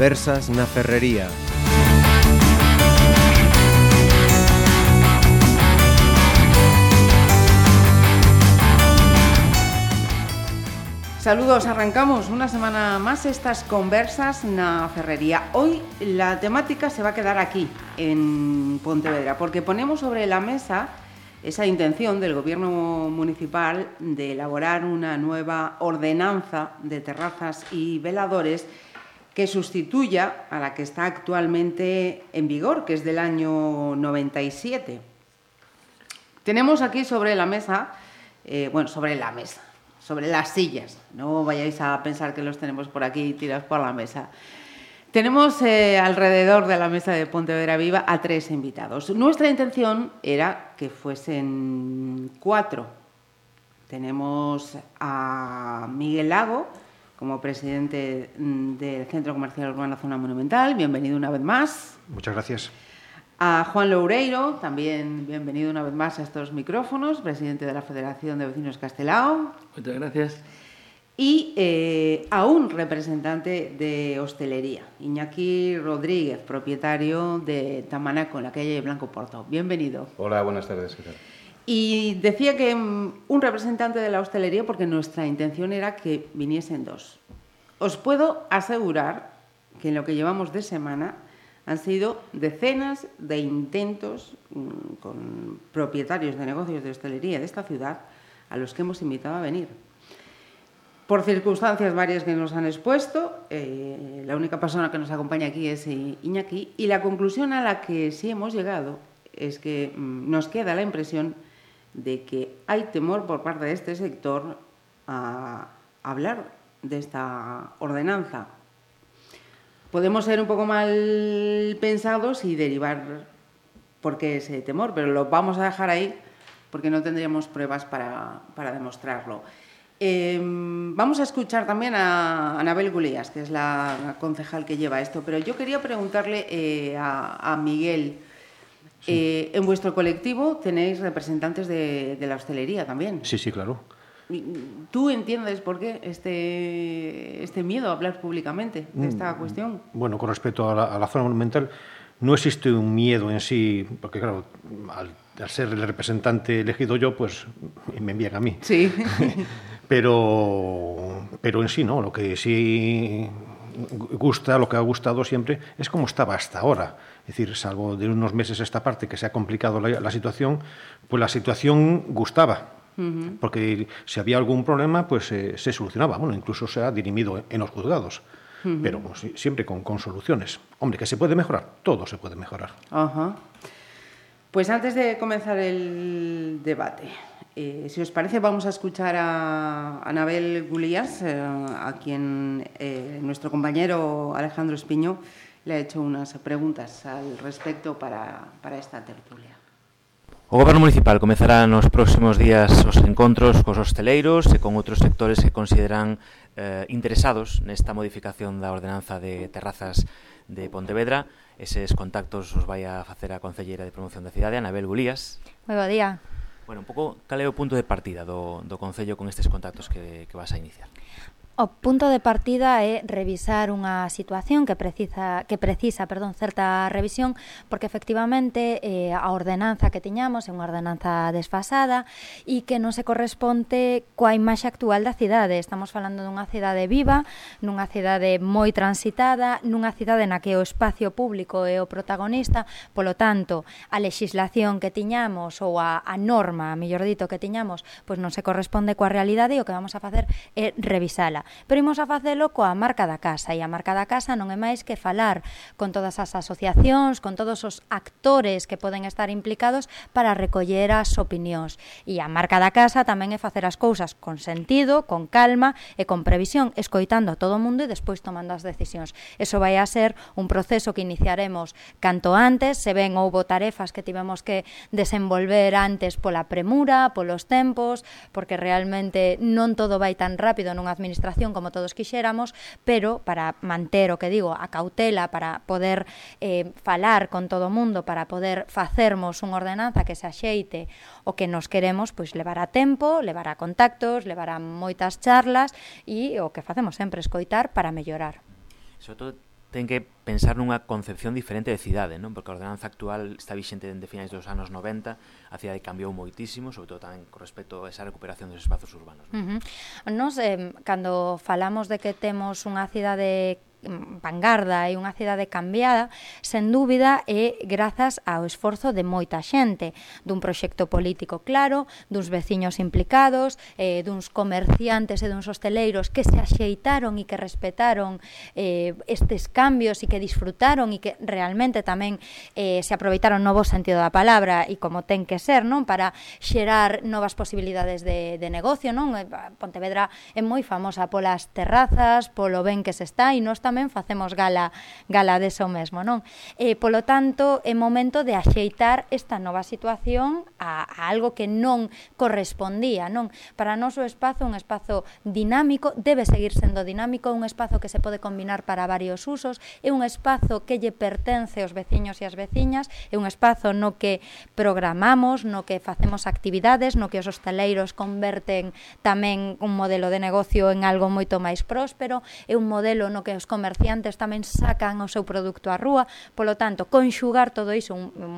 Conversas na Ferrería. Saludos, arrancamos una semana más estas conversas na Ferrería. Hoy la temática se va a quedar aquí, en Pontevedra, porque ponemos sobre la mesa esa intención del Gobierno municipal de elaborar una nueva ordenanza de terrazas y veladores que sustituya a la que está actualmente en vigor, que es del año 97. Tenemos aquí sobre la mesa, eh, bueno, sobre la mesa, sobre las sillas. No vayáis a pensar que los tenemos por aquí tirados por la mesa. Tenemos eh, alrededor de la mesa de Pontevedra Viva a tres invitados. Nuestra intención era que fuesen cuatro. Tenemos a Miguel Lago como presidente del Centro Comercial Urbano Zona Monumental. Bienvenido una vez más. Muchas gracias. A Juan Loureiro, también bienvenido una vez más a estos micrófonos, presidente de la Federación de Vecinos Castelao. Muchas gracias. Y eh, a un representante de hostelería, Iñaki Rodríguez, propietario de Tamanaco, en la calle Blanco Porto. Bienvenido. Hola, buenas tardes. ¿qué tal? Y decía que mm, un representante de la hostelería porque nuestra intención era que viniesen dos. Os puedo asegurar que en lo que llevamos de semana han sido decenas de intentos mm, con propietarios de negocios de hostelería de esta ciudad a los que hemos invitado a venir. Por circunstancias varias que nos han expuesto, eh, la única persona que nos acompaña aquí es Iñaki y la conclusión a la que sí hemos llegado es que mm, nos queda la impresión de que hay temor por parte de este sector a hablar de esta ordenanza. Podemos ser un poco mal pensados y derivar por qué ese temor, pero lo vamos a dejar ahí porque no tendríamos pruebas para, para demostrarlo. Eh, vamos a escuchar también a Anabel Gulías, que es la concejal que lleva esto, pero yo quería preguntarle eh, a Miguel, Sí. Eh, en vuestro colectivo tenéis representantes de, de, la hostelería también. Sí, sí, claro. ¿Tú entiendes por qué este, este miedo a hablar públicamente de esta mm, cuestión? Bueno, con respecto a la, a la, zona monumental, no existe un miedo en sí, porque claro, al, al ser el representante elegido yo, pues me envían a mí. Sí. pero, pero en sí no, lo que sí gusta, lo que ha gustado siempre, es como estaba hasta ahora. Es decir, salvo de unos meses esta parte que se ha complicado la, la situación, pues la situación gustaba. Uh -huh. Porque si había algún problema, pues eh, se solucionaba. Bueno, incluso se ha dirimido en los juzgados. Uh -huh. Pero pues, siempre con, con, soluciones. Hombre, que se puede mejorar, todo se puede mejorar. Uh -huh. Pues antes de comenzar el debate, eh, si os parece, vamos a escuchar a Anabel Gulías, eh, a quien eh, nuestro compañero Alejandro Espiño le ha hecho unas preguntas al respecto para, para esta tertulia. O Goberno Municipal comezará nos próximos días os encontros cos hosteleiros e con outros sectores que consideran eh, interesados nesta modificación da ordenanza de terrazas de Pontevedra. Eses contactos os vai a facer a Concelleira de Promoción da Cidade, Anabel Gulías. Moi bo día. Bueno, un pouco, cal é o punto de partida do, do Concello con estes contactos que, que vas a iniciar? O punto de partida é revisar unha situación que precisa que precisa, perdón, certa revisión, porque efectivamente eh, a ordenanza que tiñamos é unha ordenanza desfasada e que non se corresponde coa imaxe actual da cidade. Estamos falando dunha cidade viva, nunha cidade moi transitada, nunha cidade na que o espacio público é o protagonista, polo tanto, a legislación que tiñamos ou a, a norma, a mellor dito, que tiñamos, pois non se corresponde coa realidade e o que vamos a facer é revisala pero imos a facelo coa marca da casa e a marca da casa non é máis que falar con todas as asociacións, con todos os actores que poden estar implicados para recoller as opinións. E a marca da casa tamén é facer as cousas con sentido, con calma e con previsión, escoitando a todo o mundo e despois tomando as decisións. Eso vai a ser un proceso que iniciaremos canto antes, se ven houbo tarefas que tivemos que desenvolver antes pola premura, polos tempos, porque realmente non todo vai tan rápido nunha administración información como todos quixéramos, pero para manter o que digo, a cautela para poder eh, falar con todo o mundo, para poder facermos unha ordenanza que se axeite o que nos queremos, pois levará tempo, levará contactos, levará moitas charlas e o que facemos sempre escoitar para mellorar. Sobre todo ten que pensar nunha concepción diferente de cidade, non? Porque a ordenanza actual está vixente dende finais dos anos 90, a cidade cambiou moitísimo, sobre todo tamén con respecto a esa recuperación dos espazos urbanos. Non? Uh -huh. Nos, eh, cando falamos de que temos unha cidade Mm, vanguarda e unha cidade cambiada, sen dúbida é grazas ao esforzo de moita xente, dun proxecto político claro, duns veciños implicados, eh, duns comerciantes e duns hosteleiros que se axeitaron e que respetaron eh, estes cambios e que disfrutaron e que realmente tamén eh, se aproveitaron novo sentido da palabra e como ten que ser, non? Para xerar novas posibilidades de, de negocio, non? Pontevedra é moi famosa polas terrazas, polo ben que se está e non está tamén facemos gala gala deso mesmo, non? E polo tanto, é momento de axeitar esta nova situación a, a algo que non correspondía, non? Para nós o espazo, un espazo dinámico, debe seguir sendo dinámico, un espazo que se pode combinar para varios usos, é un espazo que lle pertence aos veciños e as veciñas, é un espazo no que programamos, no que facemos actividades, no que os hostaleiros converten tamén un modelo de negocio en algo moito máis próspero, é un modelo no que os comerciantes tamén sacan o seu produto á rúa, polo tanto, conxugar todo iso un, un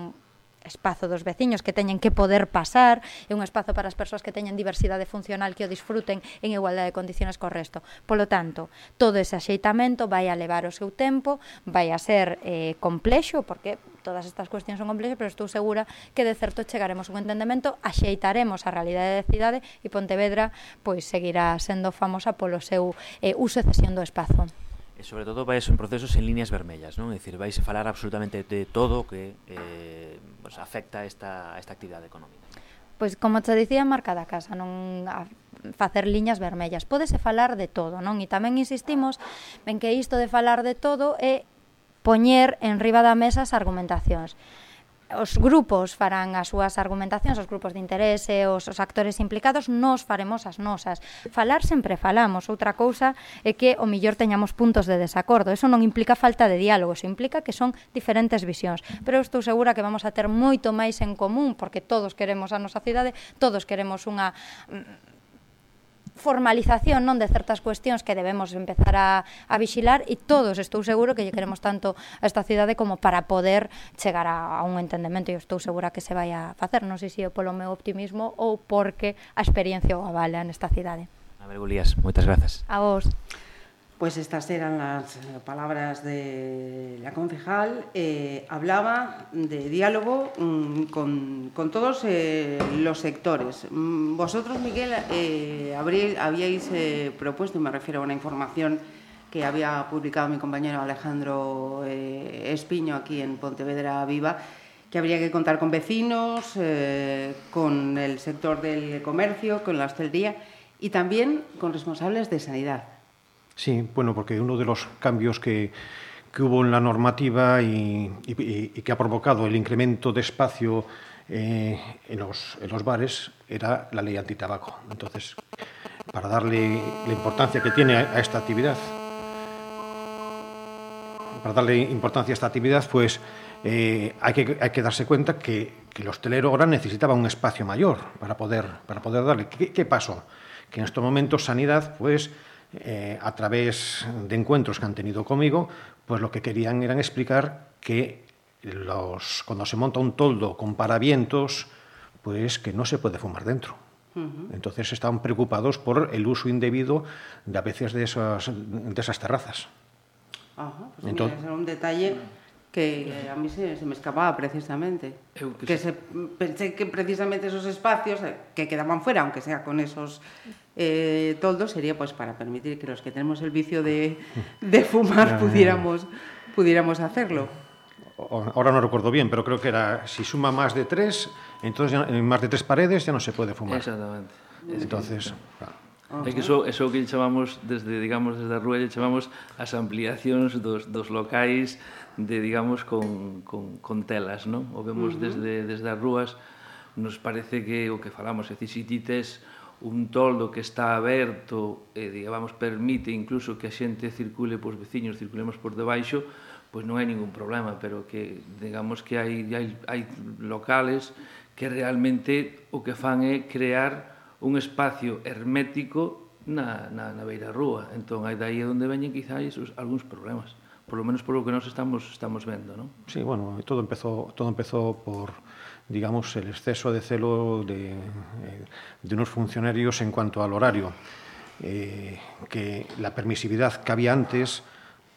espazo dos veciños que teñen que poder pasar, é un espazo para as persoas que teñen diversidade funcional que o disfruten en igualdade de condiciones co resto. Polo tanto, todo ese axeitamento vai a levar o seu tempo, vai a ser eh, complexo, porque todas estas cuestións son complexas, pero estou segura que de certo chegaremos a un entendemento, axeitaremos a realidade da cidade e Pontevedra pois seguirá sendo famosa polo seu eh, uso e cesión do espazo. E sobre todo vai en procesos en líneas vermellas, non? É dicir, vais a falar absolutamente de todo que eh, pues, afecta esta, esta actividade económica. Pois como te dicía, marca da casa, non a facer liñas vermellas. Pódese falar de todo, non? E tamén insistimos en que isto de falar de todo é poñer en riba da mesa as argumentacións os grupos farán as súas argumentacións, os grupos de interese, os, os actores implicados, nós faremos as nosas. Falar sempre falamos, outra cousa é que o millor teñamos puntos de desacordo. Eso non implica falta de diálogo, eso implica que son diferentes visións. Pero eu estou segura que vamos a ter moito máis en común, porque todos queremos a nosa cidade, todos queremos unha formalización non de certas cuestións que debemos empezar a, a vixilar e todos estou seguro que lle queremos tanto a esta cidade como para poder chegar a, a un entendemento e estou segura que se vai a facer, non sei se é polo meu optimismo ou porque a experiencia o avala nesta cidade. A ver, Gulías, moitas grazas. A vos. Pues estas eran las palabras de la concejal. Eh, hablaba de diálogo mm, con, todos eh, los sectores. Mm, vosotros, Miguel, eh, habíais eh, propuesto, y me refiero a una información que había publicado mi compañero Alejandro eh, Espiño aquí en Pontevedra Viva, que habría que contar con vecinos, eh, con el sector del comercio, con la hostelería y también con responsables de sanidad. Sí, bueno, porque uno de los cambios que, que hubo en la normativa y, que ha provocado el incremento de espacio eh, en, los, en, los, bares era la ley antitabaco. Entonces, para darle la importancia que tiene a, esta actividad, para darle importancia a esta actividad, pues eh, hay, que, hay, que, darse cuenta que, que, el hostelero ahora necesitaba un espacio mayor para poder, para poder darle. ¿Qué, ¿Qué, pasó? Que en estos momentos Sanidad, pues, eh, a través de encuentros que han tenido conmigo, pues lo que querían era explicar que los, cuando se monta un toldo con paravientos, pues que no se puede fumar dentro. Uh -huh. Entonces estaban preocupados por el uso indebido de a veces de esas, de esas terrazas. Ajá, pues Entonces, mira, un detalle que a mí se, se me escapaba precisamente. Eu que, que se, pensé que precisamente esos espacios eh, que quedaban fuera, aunque sea con esos eh, toldos, sería pues para permitir que los que tenemos el vicio de, de fumar pudiéramos, pudiéramos hacerlo. Ahora no recuerdo bien, pero creo que era si suma más de tres, entonces ya, en más de tres paredes ya no se puede fumar. Exactamente. Entonces, claro. Uh -huh. É que eso, eso que chamamos desde, digamos, desde a rúa chamamos as ampliacións dos, dos locais de, digamos, con, con, con telas, non? O vemos uh -huh. desde, desde as rúas, nos parece que o que falamos, é dicir, si ti tes un toldo que está aberto e, digamos, permite incluso que a xente circule, pois veciños circulemos por debaixo, pois non hai ningún problema, pero que digamos que hai, hai, hai locales que realmente o que fan é crear un espacio hermético na, na, na beira rúa. Entón, aí daí é onde veñen quizáis os, algúns problemas, por lo menos por lo que nós estamos estamos vendo, non? Sí, bueno, todo empezou todo empezou por digamos el exceso de celo de, eh, de unos funcionarios en cuanto al horario. Eh, que la permisividad que había antes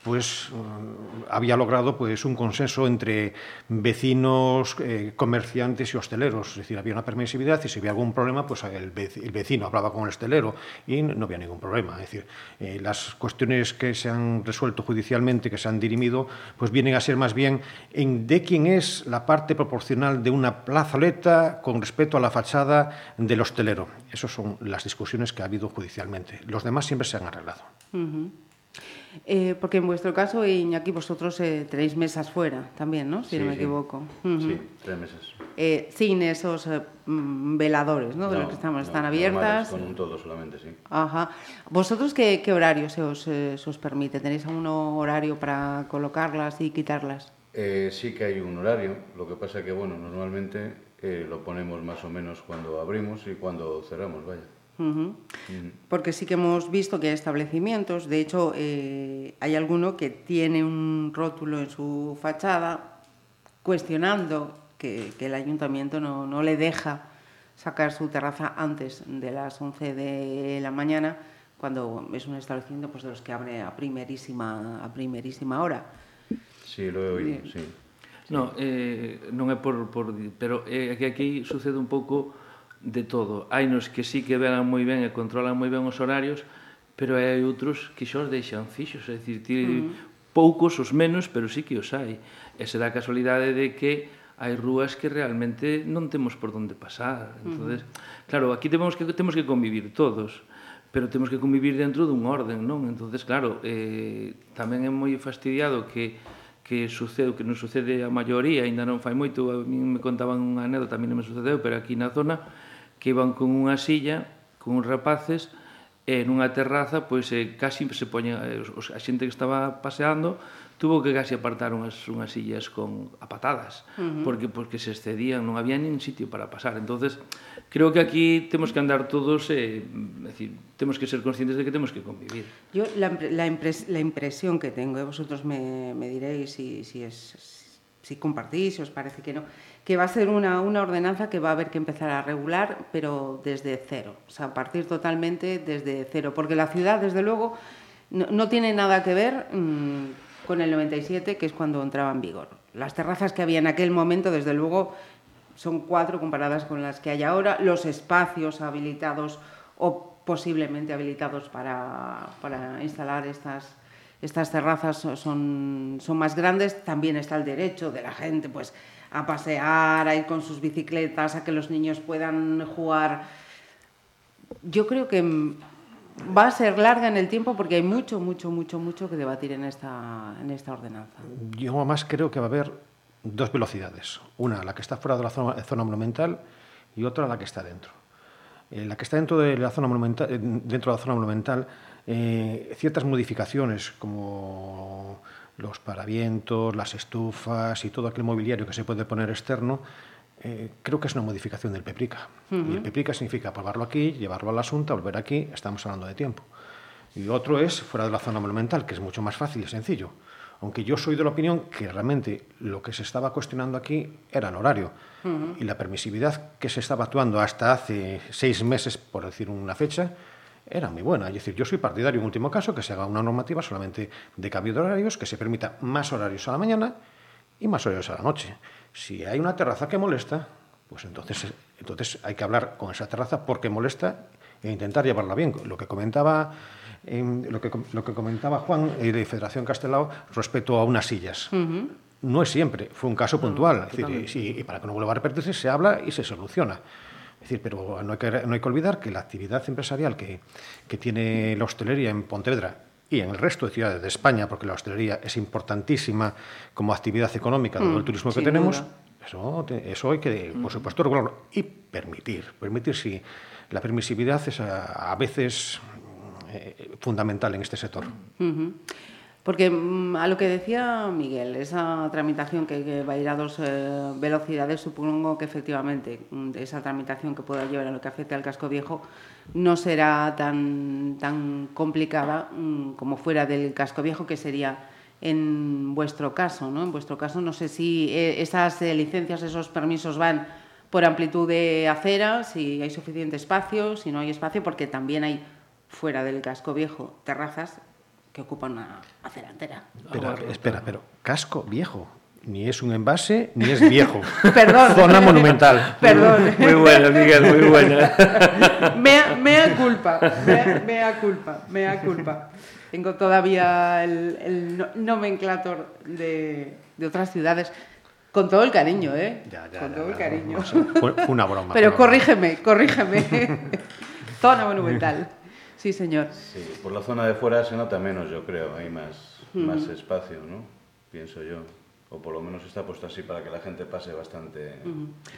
pues uh, había logrado pues un consenso entre vecinos, eh, comerciantes y hosteleros. Es decir, había una permisividad y si había algún problema, pues el, vecino hablaba con el hostelero y no había ningún problema. Es decir, eh, las cuestiones que se han resuelto judicialmente, que se han dirimido, pues vienen a ser más bien en de quién es la parte proporcional de una plazoleta con respecto a la fachada del hostelero. Esas son las discusiones que ha habido judicialmente. Los demás siempre se han arreglado. Uh -huh. Eh, porque en vuestro caso, Iñaki, vosotros eh, tenéis mesas fuera también, ¿no? Si sí, no me sí. equivoco. Uh -huh. Sí, tres mesas. Eh, sin esos eh, mm, veladores, ¿no? De los que estamos, no, están abiertas. Con un todo solamente, sí. Ajá. ¿Vosotros qué, qué horario se os, eh, se os permite? ¿Tenéis algún horario para colocarlas y quitarlas? Eh, sí que hay un horario, lo que pasa que, bueno, normalmente eh, lo ponemos más o menos cuando abrimos y cuando cerramos, vaya. Uh -huh. Uh -huh. Porque sí que hemos visto que hay establecimientos, de hecho eh, hay alguno que tiene un rótulo en su fachada cuestionando que, que el ayuntamiento no, no, le deja sacar su terraza antes de las 11 de la mañana, cuando es un establecimiento pues, de los que abre a primerísima, a primerísima hora. Sí, lo he oído, sí. No, eh, non é por, por pero é que aquí sucede un pouco de todo. Hai nos que sí que velan moi ben e controlan moi ben os horarios, pero hai outros que xos deixan fixos, é dicir, ti, uh -huh. poucos os menos, pero sí que os hai. E se dá casualidade de que hai rúas que realmente non temos por onde pasar. Mm-hmm. Entonces, uh -huh. claro, aquí temos que temos que convivir todos pero temos que convivir dentro dun orden, non? Entonces, claro, eh, tamén é moi fastidiado que que sucede, que non sucede a maioría, aínda non fai moito, a mí me contaban unha anécdota, a mí non me sucedeu, pero aquí na zona, que iban con unha silla, con uns rapaces, e nunha terraza, pois eh, casi se poña, eh, a xente que estaba paseando, tuvo que casi apartar unhas, unhas sillas con a patadas, uh -huh. porque porque se excedían, non había nin sitio para pasar. Entonces, creo que aquí temos que andar todos, eh, decir, temos que ser conscientes de que temos que convivir. Yo la, la, impres, la impresión que tengo, e vosotros me, me diréis si, si, es, si compartís, si os parece que no, que va a ser una, una ordenanza que va a haber que empezar a regular, pero desde cero, o sea, partir totalmente desde cero, porque la ciudad, desde luego, no, no tiene nada que ver mmm, con el 97, que es cuando entraba en vigor. Las terrazas que había en aquel momento, desde luego, son cuatro comparadas con las que hay ahora. Los espacios habilitados o posiblemente habilitados para, para instalar estas, estas terrazas son, son más grandes. También está el derecho de la gente pues, a pasear, a ir con sus bicicletas, a que los niños puedan jugar. Yo creo que va a ser larga en el tiempo porque hay mucho, mucho, mucho, mucho que debatir en esta, en esta ordenanza. Yo además creo que va a haber dos velocidades. Una, la que está fuera de la zona, zona monumental y otra, la que está dentro. Eh, la que está dentro de la zona monumental, eh, dentro de la zona monumental eh, ciertas modificaciones como los paravientos, las estufas y todo aquel mobiliario que se puede poner externo, eh, creo que es una modificación del PEPRICA. Uh -huh. Y el PEPRICA significa aprobarlo aquí, llevarlo al asunto, volver aquí, estamos hablando de tiempo. Y otro es fuera de la zona monumental, que es mucho más fácil y sencillo. Aunque yo soy de la opinión que realmente lo que se estaba cuestionando aquí era el horario uh -huh. y la permisividad que se estaba actuando hasta hace seis meses, por decir una fecha, era muy buena. Es decir, yo soy partidario, en último caso, que se haga una normativa solamente de cambio de horarios, que se permita más horarios a la mañana y más horarios a la noche. Si hay una terraza que molesta, pues entonces, entonces hay que hablar con esa terraza porque molesta e intentar llevarla bien. Lo que comentaba, eh, lo que, lo que comentaba Juan eh, de Federación Castelao respecto a unas sillas. Uh -huh. No es siempre, fue un caso puntual. No, es decir, y, y para que no vuelva a repetirse, se habla y se soluciona. Es decir, pero no hay que, no hay que olvidar que la actividad empresarial que, que tiene la hostelería en Pontevedra y en el resto de ciudades de España, porque la hostelería es importantísima como actividad económica de todo el turismo que tenemos, eso, eso hay que, por supuesto, regularlo y permitir. Permitir si la permisividad es a, a veces eh, fundamental en este sector. Porque a lo que decía Miguel, esa tramitación que, va a ir a dos eh, velocidades, supongo que efectivamente esa tramitación que pueda llevar a lo que afecte al casco viejo no será tan, tan complicada um, como fuera del casco viejo, que sería en vuestro caso, ¿no? En vuestro caso, no sé si eh, esas licencias, esos permisos van por amplitud de acera, si hay suficiente espacio, si no hay espacio, porque también hay fuera del casco viejo terrazas que ocupan una acera entera. Espera, espera, pero casco viejo. Ni es un envase, ni es viejo. Perdón. Zona monumental. Perdón. Muy buena, Miguel, muy buena. mea, mea culpa, mea, mea culpa, mea culpa. Tengo todavía el, el no- nomenclator de, de otras ciudades. Con todo el cariño, ¿eh? Ya, ya, Con ya, todo el cariño. Fue, fue una broma. Pero corrígeme, corrígeme. Zona monumental. Sí, señor. Sí, por la zona de fuera se nota menos, yo creo, hay más, más espacio, ¿no? Pienso yo. O por lo menos está puesto así para que la gente pase bastante.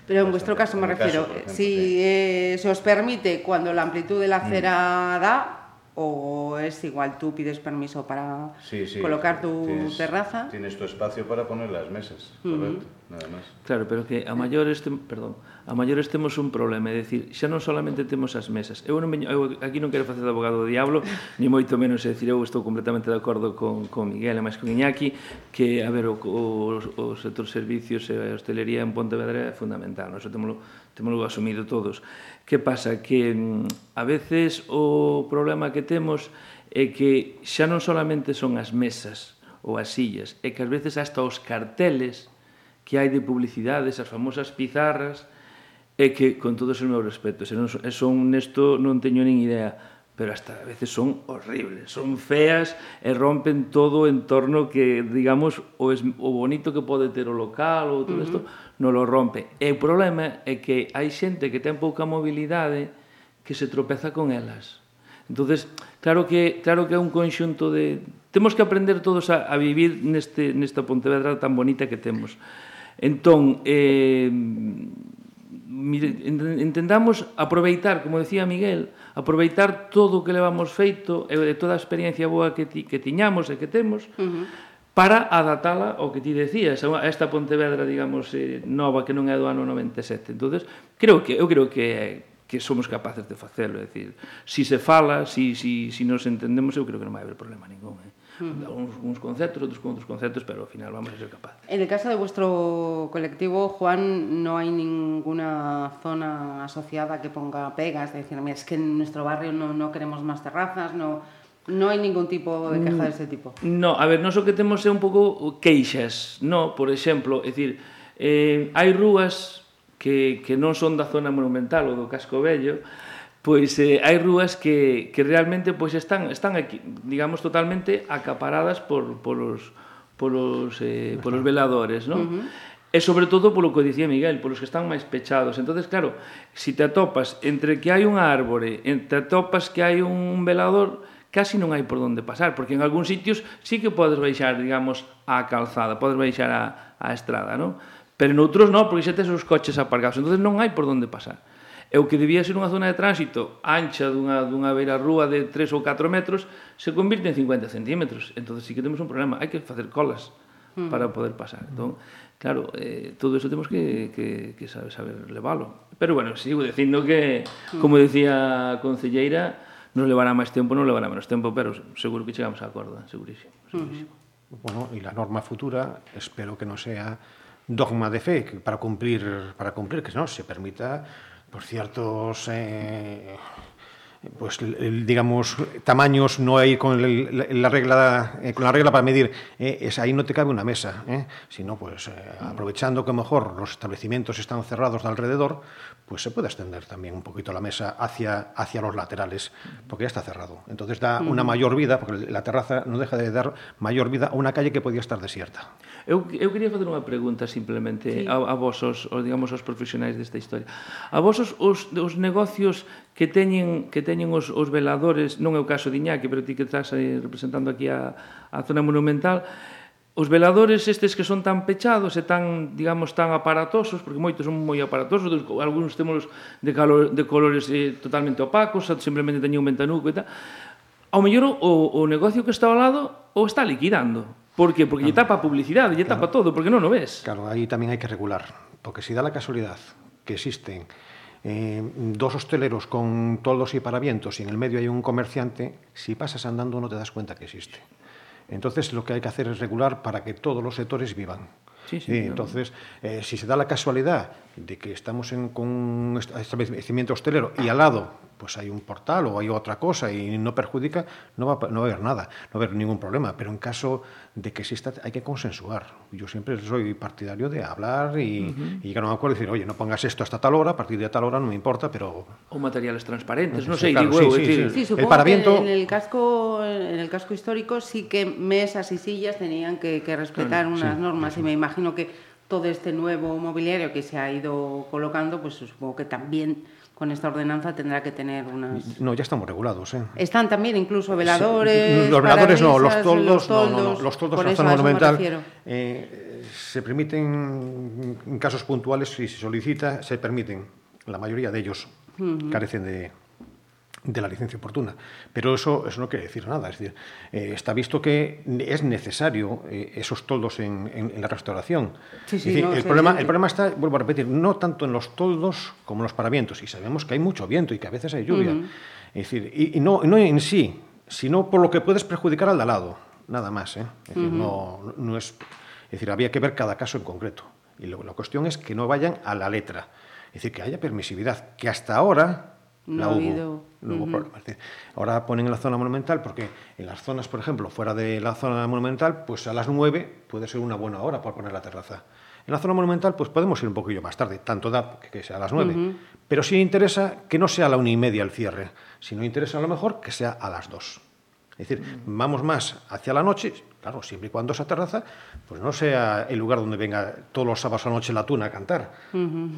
Pero en vuestro caso me refiero, ejemplo, si sí. eh, se os permite cuando la amplitud de la acera da, o es igual tú pides permiso para sí, sí, colocar tu tienes, terraza. Tienes tu espacio para poner las mesas, uh -huh. correcto, nada más. Claro, pero que a maiores, te, perdón, a maiores temos un problema, é dicir, xa non solamente temos as mesas. Eu non veño, eu aquí non quero facer de abogado do diablo, ni moito menos, é dicir, eu estou completamente de acordo con, con Miguel e máis con Iñaki, que, a ver, o, o, o sector servicios e a hostelería en Pontevedra é fundamental, nós temolo, temolo asumido todos. Que pasa? Que mm, a veces o problema que temos é que xa non solamente son as mesas ou as sillas, é que ás veces hasta os carteles que hai de publicidade, as famosas pizarras, é que, con todos os meus respetos, e non, son, nesto non teño nin idea, pero hasta a veces son horribles, son feas e rompen todo o entorno que, digamos, o, es, o bonito que pode ter o local ou todo isto, uh -huh. non lo rompe. E o problema é que hai xente que ten pouca mobilidade que se tropeza con elas. entonces claro que claro que é un conxunto de temos que aprender todos a, a vivir neste nesta Pontevedra tan bonita que temos. Entón, eh, entendamos aproveitar, como decía Miguel, aproveitar todo o que levamos feito e toda a experiencia boa que, ti, que tiñamos e que temos uh -huh. para adaptala ao que ti decías, a esta Pontevedra, digamos, eh, nova que non é do ano 97. Entonces, creo que eu creo que que somos capaces de facelo, é dicir, si se fala, si, si, si nos entendemos, eu creo que non vai haber problema ningún. Eh? uns, uns conceptos, outros con outros conceptos, pero ao final vamos a ser capaces. En el caso de vuestro colectivo, Juan, no hay ninguna zona asociada que ponga pegas, de decir, mira, es que en nuestro barrio no, no queremos más terrazas, no... Non hai ningún tipo de queja deste mm, tipo. No, a ver, non o que temos é un pouco queixas, no, por exemplo, é dicir, eh, hai rúas que, que non son da zona monumental ou do casco vello, pois eh, hai rúas que, que realmente pois están están aquí, digamos totalmente acaparadas por polos polos eh, polos veladores, ¿no? Uh -huh. E sobre todo polo que dicía Miguel, polos que están máis pechados. Entonces, claro, se si te atopas entre que hai un árbore, entre atopas que hai un velador, casi non hai por onde pasar, porque en algúns sitios sí que podes baixar, digamos, a calzada, podes baixar a, a estrada, non? Pero noutros non, porque xa tes os coches aparcados, entonces non hai por onde pasar. E o que debía ser unha zona de tránsito ancha dunha, dunha beira rúa de 3 ou 4 metros se convirte en 50 centímetros. Entón, sí que temos un problema. Hai que facer colas mm. para poder pasar. Entón, claro, eh, todo eso temos que, que, que saber, saber leválo. Pero, bueno, sigo dicindo que, mm. como decía a concelleira, nos levará máis tempo, non levará menos tempo, pero seguro que chegamos a acordo, eh, segurísimo. Mm-hmm. segurísimo. Bueno, e la norma futura espero que non sea dogma de fe para cumplir para cumplir que no se permita por ciertos eh, pues el, digamos tamaños no hay con el, la regla eh, con la regla para medir eh, es ahí no te cabe una mesa eh, sino pues eh, aprovechando que a mejor los establecimientos están cerrados de alrededor pues se puede extender también un poquito la mesa hacia hacia los laterales porque ya está cerrado. Entonces da una mayor vida porque la terraza no deja de dar mayor vida a una calle que podía estar desierta. Eu, eu quería facer unha pregunta simplemente sí. a, a vos os, os digamos os profesionais desta historia. A vos os, os, os negocios que teñen que teñen os, os veladores, non é o caso de Iñaki, pero ti que estás representando aquí a, a zona monumental, os veladores estes que son tan pechados e tan, digamos, tan aparatosos, porque moitos son moi aparatosos, dos, algúns temos de, calor, de colores eh, totalmente opacos, simplemente teñen un ventanuco e tal, ao mellor o, o negocio que está ao lado o está liquidando. Por que? Porque claro. lle tapa a publicidade, lle claro. tapa todo, porque non o ves. Claro, aí tamén hai que regular, porque se si dá la casualidad que existen eh, dos hosteleros con toldos y paravientos y en el medio hay un comerciante, si pasas andando no te das cuenta que existe. Entonces, lo que hay que hacer es regular para que todos los sectores vivan. Sí, sí, entonces, eh, si se da la casualidad de que estamos en, con un est- establecimiento hostelero y al lado pues hay un portal o hay otra cosa y no perjudica, no va, no va a haber nada, no va a haber ningún problema. Pero en caso de que exista, hay que consensuar. Yo siempre soy partidario de hablar y, y llegar a un acuerdo y decir, oye, no pongas esto hasta tal hora, a partir de tal hora no me importa, pero Ou materiales transparentes, non Sí, sei, claro, digo sí, sí, El supongo paraviento- que en el casco en el casco histórico sí que mesas y sillas tenían que, que respetar unas normas y me imagino que todo este nuevo mobiliario que se ha ido colocando, pues supongo que también con esta ordenanza tendrá que tener unas no, ya estamos regulados. ¿eh? están también incluso veladores, Sí, los veladores no, los toldos, no, no, no, los toldos eso me monumental eh, se permiten en casos puntuales si se solicita, se permiten. La mayoría de ellos carecen de, de la licencia oportuna. Pero eso, eso no quiere decir nada. Es decir, eh, está visto que es necesario eh, esos toldos en, en- en la restauración. Sí, sí, decir, no, el, problema, el problema está, vuelvo a repetir, no tanto en los toldos como en los paravientos. Y sabemos que hay mucho viento y que a veces hay lluvia. Es decir, y, y no, no en sí, sino por lo que puedes perjudicar al de al lado. Nada más. ¿eh? Es decir, no, no es, es decir, había que ver cada caso en concreto. Y luego la cuestión es que no vayan a la letra. Es decir, que haya permisividad, que hasta ahora No ha hubo. habido. No hubo problema. Es decir, ahora ponen en la zona monumental, porque en las zonas, por ejemplo, fuera de la zona monumental, pues a las 9 puede ser una buena hora para poner la terraza. En la zona monumental, pues podemos ir un poquillo más tarde, tanto da que, que sea a las 9. Pero sí interesa que no sea a la una y media el cierre, sino interesa a lo mejor que sea a las 2. Es decir, vamos más hacia la noche, claro, siempre y cuando esa terraza pues no sea el lugar donde venga todos los sábados a la noche la tuna a cantar,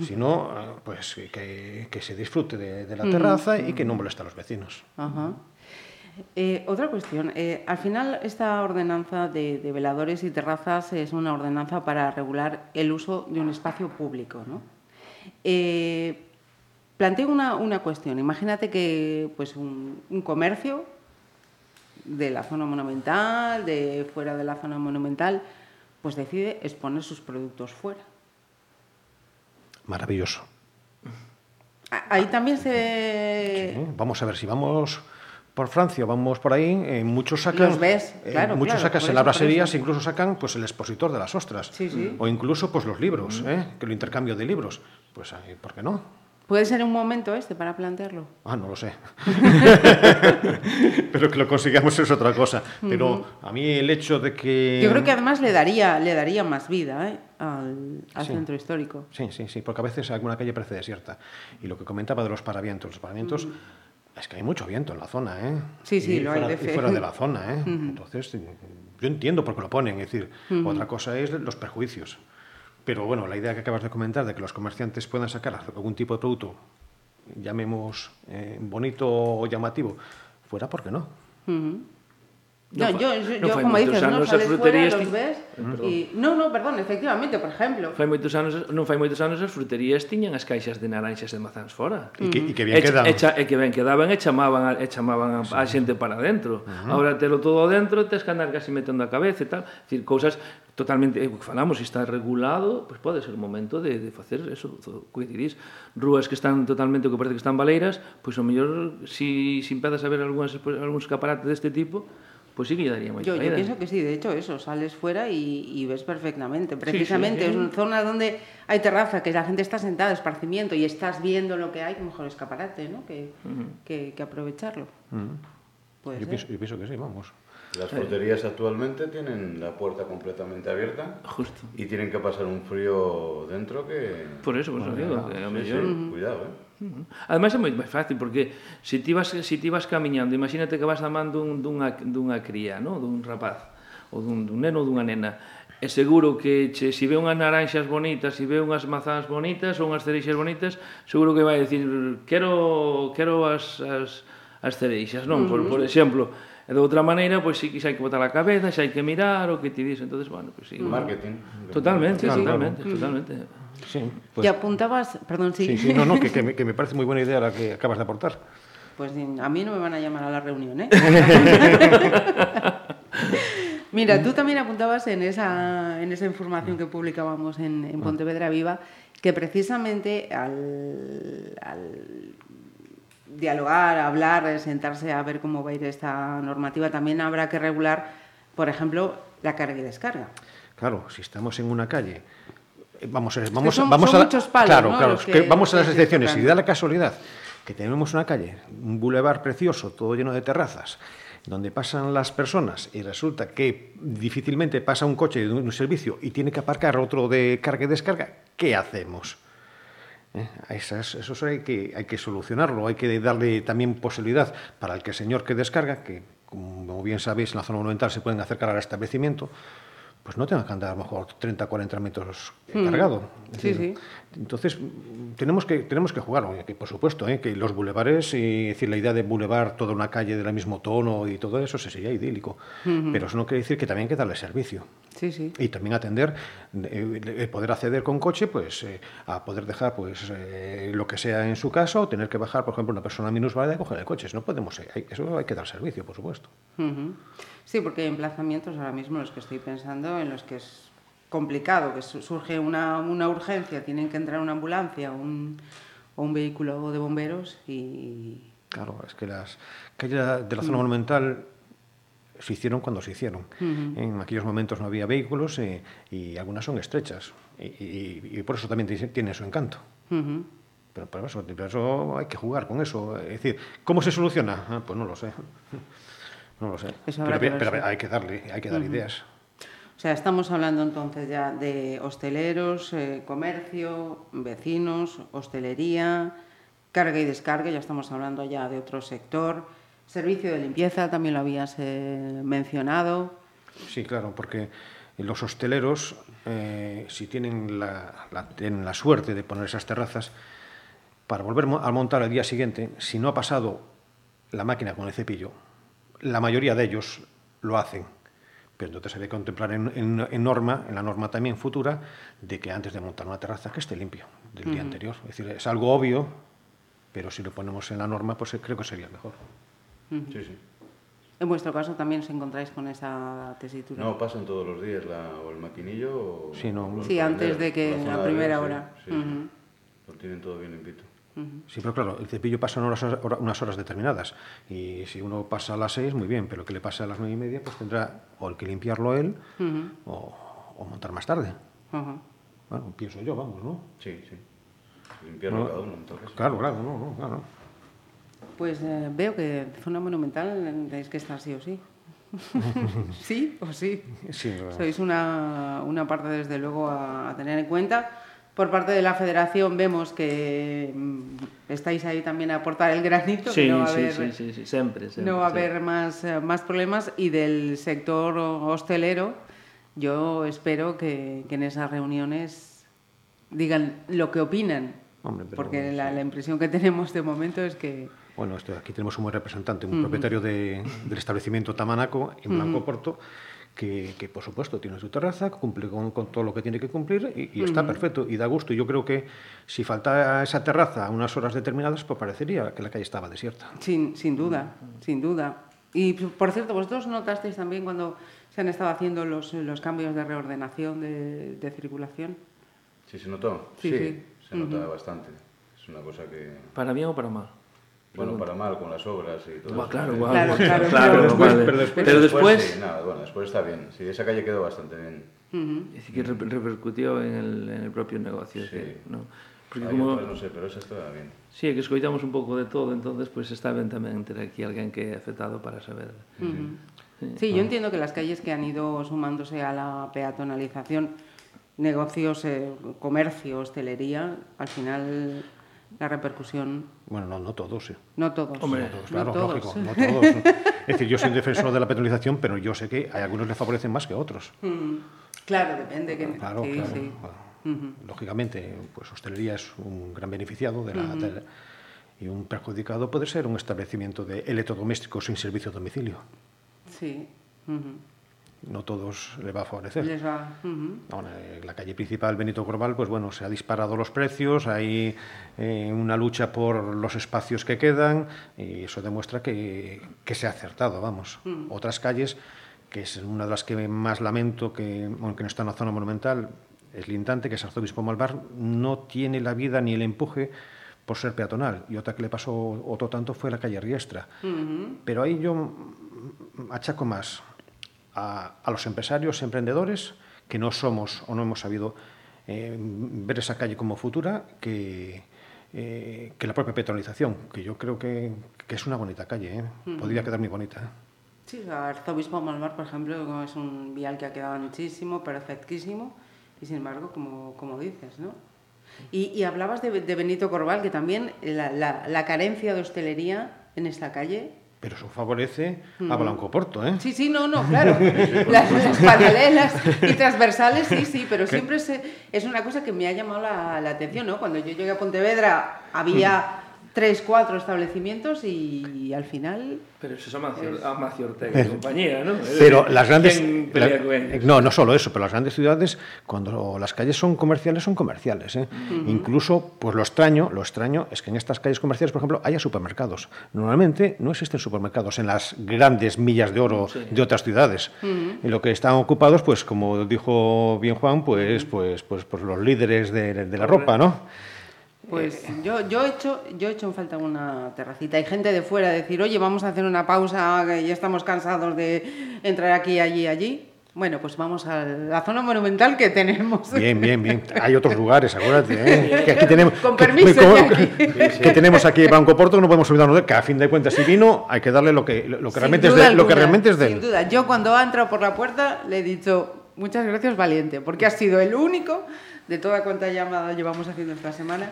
sino eh, pues que, que se disfrute de, de la terraza y que no moleste a los vecinos. Eh, otra cuestión. eh, al final, esta ordenanza de, de veladores y terrazas es una ordenanza para regular el uso de un espacio público. ¿no? Eh, planteo una, una cuestión. Imagínate que pues, un, un comercio de la zona monumental, de fuera de la zona monumental, pues decide exponer sus productos fuera. Maravilloso. Ahí también se... Vamos a ver si vamos por Francia, vamos por ahí, eh, muchos sacan, Los ves, eh, claro, muchos claro, sacan braserías, eso. incluso sacan pues el expositor de las ostras, Sí, sí. o incluso pues los libros, ¿eh? que lo intercambio de libros, pues eh, ¿por qué no? ¿Puede ser un momento este para plantearlo? Ah, no lo sé. Pero que lo consigamos es otra cosa. Pero a mí el hecho de que... Yo creo que además le daría, le daría más vida ¿eh? al, al Sí. centro histórico. Sí, sí, sí, porque a veces alguna calle parece desierta. Y lo que comentaba de los paravientos, los paravientos, es que hay mucho viento en la zona, ¿eh? Mm. Sí, sí, Y lo hay fuera, de y fe. fuera de la zona, ¿eh? Entonces, yo entiendo por qué lo ponen, es decir, otra cosa es los perjuicios. Pero bueno, la idea que acabas de comentar de que los comerciantes puedan sacar algún tipo de producto, llamemos eh, bonito o llamativo, fuera, ¿por qué no? No, no, yo, yo, no, yo como dices, anos, non sales fuera, los ves y... Non, non, perdón, efectivamente, por exemplo fai moitos anos, Non fai moitos anos as fruterías tiñan as caixas de naranxas de mazáns fora. E que, e que bien e, quedaban. E, e que ben quedaban e chamaban, e chamaban a, a xente para dentro. Uh -huh. Ahora telo todo dentro, tes que andar casi metendo a cabeza e tal. Dicir, cousas totalmente, eh, falamos, se está regulado pois pues pode ser o momento de, de facer eso, coincidís Rúas que están totalmente, que parece que están baleiras Pois pues, o mellor, si, si empezas a ver algúns, algúns escaparates deste tipo pois sí que lle daría Yo, yo pienso que sí, de hecho, eso, sales fuera y, y ves perfectamente. Precisamente, sí. es una zona donde hay terraza, que la gente está sentada, esparcimiento, y estás viendo lo que hay, mejor escaparate, ¿no? Que, que, que aprovecharlo. Yo pienso, yo pienso que sí, vamos. Las porterías actualmente tienen la puerta completamente abierta. Justo. Y tienen que pasar un frío dentro que... Por eso, por eso digo, que a mellor... Sí, cuidado, eh. Ademais é moi máis fácil porque se ti vas se ti vas camiñando, imagínate que vas na man dun dunha dunha cría, no, dun rapaz ou dun, dun neno ou dunha nena. É seguro que che, se ve unhas naranxas bonitas, se ve unhas mazás bonitas ou unhas cereixas bonitas, seguro que vai decir, quero quero as as as cereixas, non? Por, por exemplo, e de outra maneira, pois si que xa hai que botar a cabeza, xa hai que mirar o que ti dis, entonces, bueno, pois sí. Marketing. Totalmente, Claro, totalmente, totalmente. Sí, y pues, apuntabas, perdón, sí, sí, sí, no, no, que, que me, que me parece muy buena idea la que acabas de aportar. Pues a mí no me van a llamar a la reunión, ¿eh? Mira, tú también apuntabas en esa, en esa información que publicábamos en, en Pontevedra Viva que precisamente al, al dialogar, hablar, sentarse a ver cómo va a ir esta normativa, también habrá que regular por ejemplo, la carga y descarga. Claro, si estamos en una calle, eh, vamos, a- vamos, son- vamos son a, muchos palos, claro, ¿no? claro, que que- vamos a las excepciones tocan. da la casualidad que tenemos una calle, un bulevar precioso, todo lleno de terrazas, donde pasan las personas y resulta que difícilmente pasa un coche de un servicio y tiene que aparcar otro de carga y descarga, ¿qué hacemos? ¿Eh? Esas- eso hay que, hay que solucionarlo, hay que darle también posibilidad para el que el señor que descarga, que como bien sabéis en la zona monumental se pueden acercar al establecimiento, pues no tenga que andar a lo mejor 30, 40 metros eh, cargado. Mm. Sí, decir, Entonces, tenemos que, tenemos que jugar, que por supuesto, ¿eh? que los bulevares, y, es decir, la idea de bulevar toda una calle del mismo tono y todo eso, se sería idílico. Pero eso no quiere decir que también hay que darle servicio. Sí, sí. Y también atender, eh, poder acceder con coche, pues eh, a poder dejar pues eh, lo que sea en su casa o tener que bajar, por ejemplo, una persona minusválida y coger el coche. No podemos, hay- eso hay que dar servicio, por supuesto. Sí, porque hay emplazamientos ahora mismo en los que estoy pensando, en los que es complicado, que su- surge una, una urgencia, tienen que entrar una ambulancia un, o un vehículo de bomberos y... Claro, es que las calles de la zona monumental se hicieron cuando se hicieron. En aquellos momentos no había vehículos eh, y algunas son estrechas. Y, y- y por eso también tiene- su encanto. Pero para eso, para eso hay que jugar con eso. Es decir, ¿cómo se soluciona? Ah, pues no lo sé. No lo sé. Pero, pero hay que darle, hay que dar ideas. O sea, estamos hablando entonces ya de hosteleros, eh, comercio, vecinos, hostelería, carga y descarga, ya estamos hablando ya de otro sector, servicio de limpieza, también lo habías eh, mencionado. Sí, claro, porque los hosteleros, eh, si tienen la, suerte de poner esas terrazas, para volver a montar al día siguiente, si no ha pasado la máquina con el cepillo, la mayoría de ellos lo hacen. Pero entonces hay que contemplar en, en- en norma, en la norma también futura, de que antes de montar una terraza que esté limpio del día anterior. Es decir, es algo obvio, pero si lo ponemos en la norma, pues eh, creo que sería mejor. Sí, sí. En vuestro caso también os encontráis con esa tesitura. No, pasan todos los días la, o el maquinillo o... Sí, no. Sí, antes de que la zona a de primera hora. Sí, sí. Ujú. Lo tienen todo bien limpito. Sí, pero claro, el cepillo pasa en horas- hora- unas horas determinadas. Y si uno pasa a las seis, muy bien, pero que le pase a las nueve y media, pues tendrá o el que limpiarlo él o, o montar más tarde. Bueno, pienso yo, vamos, ¿no? Sí, sí. Limpiarlo No, cada uno, entonces. Claro, claro, no, no, claro. Pues eh, veo que zona monumental tenéis que estar sí o sí. sí o sí. Sí, claro. Sois una, una parte, desde luego, a, a tener en cuenta. Por parte de la federación vemos que mm, estáis ahí también a aportar el granito, que Sí, no va a sí, haber, sí, sí, sí, sempre. no va a haber más, eh, más problemas. Y del sector hostelero, yo espero que, que en esas reuniones digan lo que opinan. Hombre, pero porque la, la impresión que tenemos de momento es que... Bueno, esto, aquí tenemos un buen representante, un propietario de- del establecimiento Tamanaco en Blanco Porto, que, que, por supuesto tiene su terraza, cumple con, con todo lo que tiene que cumplir y, y está perfecto y da gusto. Y yo creo que si faltara esa terraza a unas horas determinadas, pues parecería que la calle estaba desierta. Sin, sin duda, sin duda. Y por cierto, vosotros notasteis también cuando se han estado haciendo los, los cambios de reordenación de, de circulación. Sí, se notó. Sí, sí. se nota bastante. Es una cosa que... Para bien o para mal? Bueno, para mal con las obras y todo eso. claro, Sí. Claro, claro, claro, pero después- vale. pero después- Pero después, sí, nada, bueno, después está bien. Sí, esa calle quedó bastante bien. Ujú. es decir, que reper- repercutió en el, en el propio negocio. Sí. que, ¿no? Porque como, no sé, pero esa estaba bien. sí, que escoitamos un pouco de todo, entonces pues está ben tamén ter aquí alguén que é afectado para saber. Sí, yo entiendo que las calles que han ido sumándose a la peatonalización, negocios, eh, comercio, hostelería, al final la repercusión, Bueno, no, no todos, sí. no todos. Hombre, No todos, no claro, todos. lógico, no todos. Es decir, yo soy un defensor de la penalización, pero yo sé que hay algunos le favorecen más que otros. Mm, Claro, depende. Que, Claro, sí, claro. sí. Lógicamente, pues hostelería es un gran beneficiado de la, de- y un perjudicado puede ser un establecimiento de electrodomésticos sin servicio a domicilio. Sí. No todos le va a favorecer. Les va. ujú. Ahora, en la calle principal Benito Corval, pues bueno, se ha disparado los precios, hay eh, una lucha por los espacios que quedan y eso demuestra que, que se ha acertado, vamos. Otras calles, que es una de las que más lamento, que aunque no está en la zona monumental, es Lintante, que es Arzobispo Malvar, no tiene la vida ni el empuje por ser peatonal. Y otra que le pasó otro tanto fue la calle Riestra. Pero ahí yo achaco más a, a los empresarios, emprendedores, que no somos o no hemos sabido eh, ver esa calle como futura, que, eh, que la propia petrolización, que yo creo que, que es una bonita calle, ¿eh? podría quedar muy bonita. ¿eh? Sí, Arzobispo Malvar, por ejemplo, es un vial que ha quedado muchísimo, perfectísimo, y sin embargo, como, como dices, ¿no? Y, y hablabas de, de, Benito Corval, que también la, la, la, carencia de hostelería en esta calle. Pero eso favorece a Blanco Porto, ¿eh? Sí, sí, no, no, claro. las, las, paralelas y transversales, sí, sí, pero ¿Qué? siempre se, es una cosa que me ha llamado la, la, atención, ¿no? Cuando yo llegué a Pontevedra había tres, cuatro establecimientos y, y al final... Pero eso es Amancio, es... Ortega y compañía, ¿no? Pero las grandes... La, no, no solo eso, pero las grandes ciudades, cuando las calles son comerciales, son comerciales. ¿eh? Uh -huh. Incluso, pues lo extraño, lo extraño es que en estas calles comerciales, por ejemplo, haya supermercados. Normalmente no existen supermercados en las grandes millas de oro sí. de otras ciudades. Uh -huh. Y lo que están ocupados, pues como dijo bien Juan, pues, pues, pues, pues los líderes de, de la ropa, ¿no? Pues yo, yo, he hecho, yo he hecho en falta una terracita. Hay gente de fuera decir, oye, vamos a hacer una pausa, que ya estamos cansados de entrar aquí, allí, allí. Bueno, pues vamos a la zona monumental que tenemos. Bien, bien, bien. Hay otros lugares, acuérdate. ¿eh? Que aquí tenemos, Con permiso. Que, que, que, tenemos aquí Banco Porto, que no podemos olvidarnos de que a fin de cuentas, si vino, hay que darle lo que, lo que, realmente, es de, alguna, lo que realmente es de él. Sin duda. Yo cuando ha entrado por la puerta le he dicho, muchas gracias, Valiente, porque has sido el único de toda cuanta llamada llevamos haciendo esta semana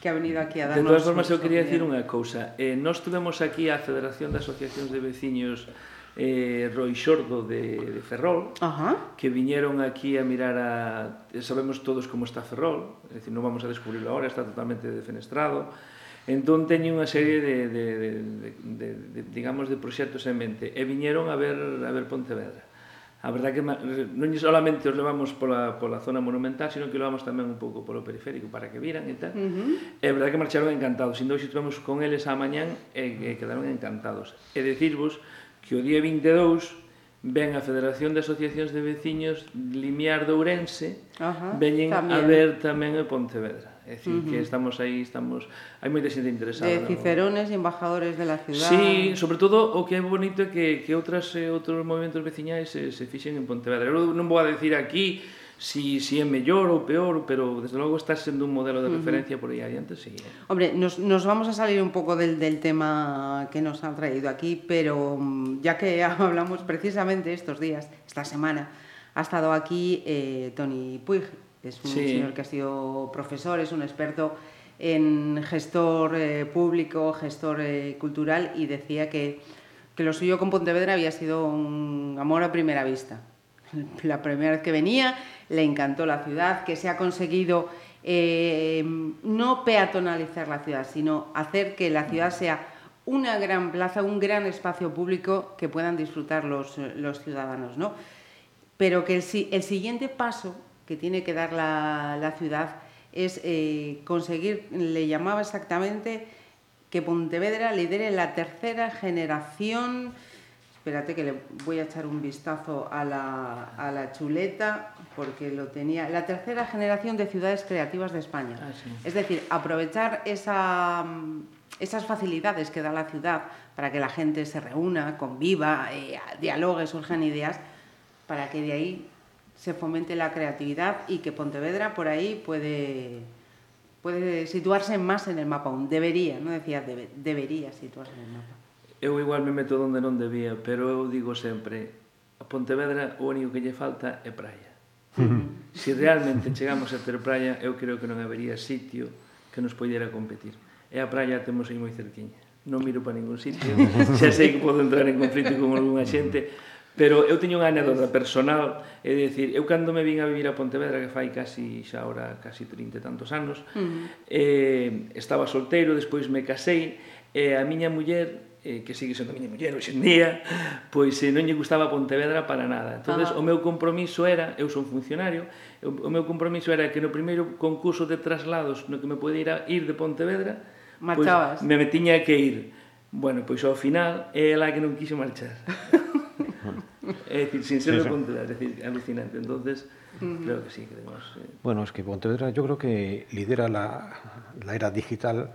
que ha venido aquí a darnos... De todas formas, eu quería decir unha cousa. Eh, nós tuvemos aquí a Federación de Asociacións de Veciños eh, Roi Xordo de, de Ferrol Ajá. que viñeron aquí a mirar a... Eh, sabemos todos como está Ferrol é dicir, non vamos a descubrirlo ahora, está totalmente defenestrado entón teñen unha serie de, de, de, de, de, de digamos de proxectos en mente e viñeron a ver a ver Pontevedra a verdad que non solamente os levamos pola, pola zona monumental, sino que levamos tamén un pouco polo periférico para que viran e tal. Uh -huh. É verdad que marcharon encantados, Sin hoxe estivemos con eles a mañán e, e quedaron encantados. E decirvos que o día 22 ven a Federación de Asociacións de Veciños Limiar de Ourense, uh -huh, veñen tamén. a ver tamén o Pontevedra. É dicir, uh -huh. que estamos aí, estamos... Hai moita xente interesada. De cicerones e no... embajadores de la ciudad. Sí, sobre todo, o que é bonito é que, que outras, eh, outros movimentos veciñais se, se fixen en Pontevedra. Eu non vou a decir aquí si, si é mellor ou peor, pero desde logo está sendo un modelo de referencia uh -huh. por aí adiante, sí. Eh. Hombre, nos, nos vamos a salir un pouco del, del tema que nos han traído aquí, pero mm, ya que hablamos precisamente estos días, esta semana, ha estado aquí eh, Tony Puig, Es un sí. señor que ha sido profesor, es un experto en gestor eh, público, gestor eh, cultural y decía que, que lo suyo con Pontevedra había sido un amor a primera vista. La primera vez que venía le encantó la ciudad, que se ha conseguido eh, no peatonalizar la ciudad, sino hacer que la ciudad sea una gran plaza, un gran espacio público que puedan disfrutar los, los ciudadanos. ¿no? Pero que el, el siguiente paso que tiene que dar la, la ciudad es eh, conseguir, le llamaba exactamente, que Pontevedra lidere la tercera generación. Espérate que le voy a echar un vistazo a la, a la chuleta, porque lo tenía. La tercera generación de ciudades creativas de España. Ah, sí. Es decir, aprovechar esa, esas facilidades que da la ciudad para que la gente se reúna, conviva, eh, dialogue, surjan ideas, para que de ahí se fomente la creatividad y que Pontevedra por ahí puede, puede situarse más en el mapa aún. Debería, non decía debe, debería situarse en el mapa. Eu igual me meto donde non debía, pero eu digo sempre, a Pontevedra o único que lle falta é praia. Se si realmente chegamos a ter praia, eu creo que non habería sitio que nos poidera competir. E a praia temos aí moi cerquiña. Non miro para ningún sitio, xa sei que podo entrar en conflito con algunha xente, Pero eu teño unha anécdota personal, é dicir, eu cando me vin a vivir a Pontevedra, que fai casi xa ora casi 30 e tantos anos, uh -huh. eh, estaba solteiro, despois me casei, e eh, a miña muller eh, que sigue sendo a miña muller hoxe en día, pois eh, non lle gustaba Pontevedra para nada. Entonces, ah. o meu compromiso era, eu son funcionario, o, meu compromiso era que no primeiro concurso de traslados no que me podía ir, ir de Pontevedra, pois Marchabas. pois, me, me tiña que ir. Bueno, pois ao final, é ela que non quixo marchar. É dicir, sin ser sí, es decir, alucinante. Entonces, uh -huh. creo que sí, que debemos... Eh... Bueno, es que Pontevedra yo creo que lidera la, la era digital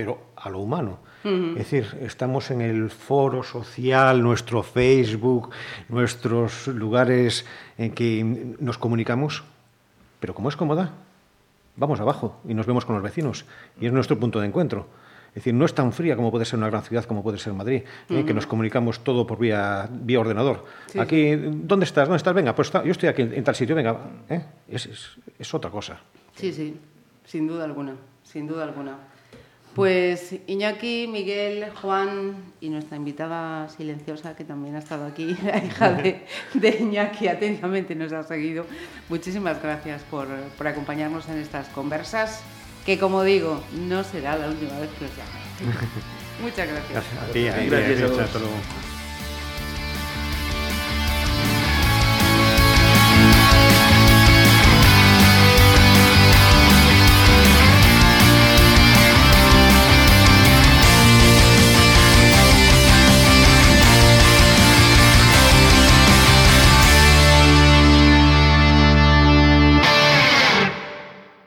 pero a lo humano. Es decir, estamos en el foro social, nuestro Facebook, nuestros lugares en que nos comunicamos, pero como es cómoda, vamos abajo y nos vemos con los vecinos y es nuestro punto de encuentro. Es decir, no es tan fría como puede ser una gran ciudad como puede ser Madrid, ¿eh? que nos comunicamos todo por vía, vía ordenador. Aquí, ¿dónde estás? ¿Dónde estás? Venga, pues está, yo estoy aquí en, tal sitio, venga. ¿eh? Es, es, es otra cosa. Sí, sí, sin duda alguna, sin duda alguna. Pues Iñaki, Miguel, Juan y nuestra invitada silenciosa que también ha estado aquí, la hija de, de Iñaki, atentamente nos ha seguido. Muchísimas gracias por, por, acompañarnos en estas conversas, que como digo, no será la última vez que os llame. Muchas gracias. Gracias a ti, a ti, gracias, gracias a todos.